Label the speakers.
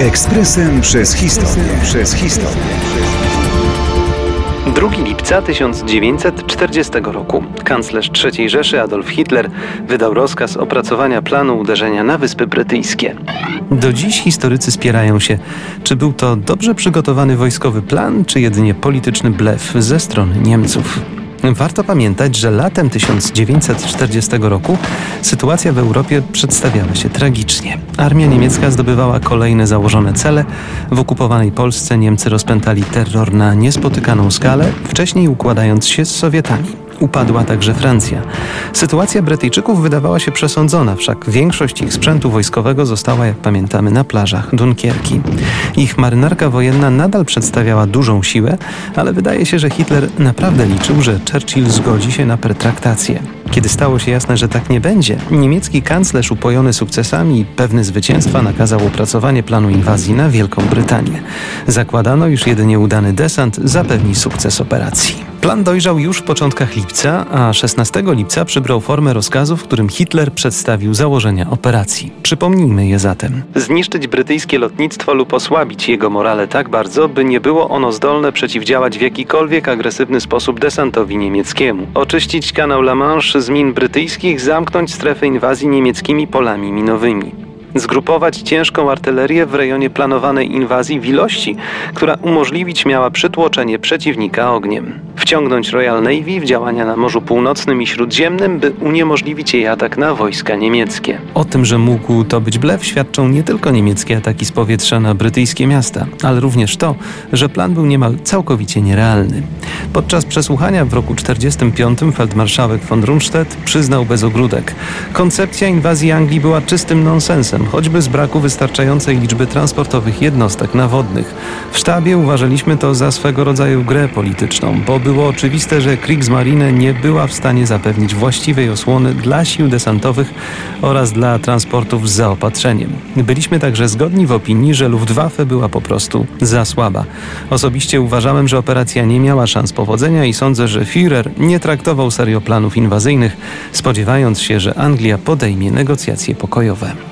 Speaker 1: Ekspresem przez historię. Przez historię.
Speaker 2: 2 lipca 1940 roku kanclerz III Rzeszy Adolf Hitler wydał rozkaz opracowania planu uderzenia na Wyspy Brytyjskie. Do dziś historycy spierają się, czy był to dobrze przygotowany wojskowy plan, czy jedynie polityczny blef ze strony Niemców. Warto pamiętać, że latem 1940 roku sytuacja w Europie przedstawiała się tragicznie. Armia niemiecka zdobywała kolejne założone cele. W okupowanej Polsce Niemcy rozpętali terror na niespotykaną skalę, wcześniej układając się z Sowietami. Upadła także Francja. Sytuacja Brytyjczyków wydawała się przesądzona, wszak większość ich sprzętu wojskowego została, jak pamiętamy, na plażach Dunkierki. Ich marynarka wojenna nadal przedstawiała dużą siłę, ale wydaje się, że Hitler naprawdę liczył, że Churchill zgodzi się na pertraktację. Kiedy stało się jasne, że tak nie będzie, niemiecki kanclerz upojony sukcesami i pewny zwycięstwa nakazał opracowanie planu inwazji na Wielką Brytanię. Zakładano, iż jedynie udany desant zapewni sukces operacji. Plan dojrzał już w początkach lipca, a 16 lipca przybrał formę rozkazu, w którym Hitler przedstawił założenia operacji. Przypomnijmy je zatem. Zniszczyć brytyjskie lotnictwo lub osłabić jego morale tak bardzo, by nie było ono zdolne przeciwdziałać w jakikolwiek agresywny sposób desantowi niemieckiemu. Oczyścić kanał La Manche z min brytyjskich, zamknąć strefę inwazji niemieckimi polami minowymi zgrupować ciężką artylerię w rejonie planowanej inwazji w ilości, która umożliwić miała przytłoczenie przeciwnika ogniem. Wciągnąć Royal Navy w działania na Morzu Północnym i Śródziemnym, by uniemożliwić jej atak na wojska niemieckie. O tym, że mógł to być blef, świadczą nie tylko niemieckie ataki z powietrza na brytyjskie miasta, ale również to, że plan był niemal całkowicie nierealny. Podczas przesłuchania w roku 1945 feldmarszałek von Rundstedt przyznał bez ogródek. Koncepcja inwazji Anglii była czystym nonsensem choćby z braku wystarczającej liczby transportowych jednostek nawodnych. W sztabie uważaliśmy to za swego rodzaju grę polityczną, bo było oczywiste, że Kriegsmarine nie była w stanie zapewnić właściwej osłony dla sił desantowych oraz dla transportów z zaopatrzeniem. Byliśmy także zgodni w opinii, że Luftwaffe była po prostu za słaba. Osobiście uważałem, że operacja nie miała szans powodzenia i sądzę, że Führer nie traktował serio planów inwazyjnych, spodziewając się, że Anglia podejmie negocjacje pokojowe.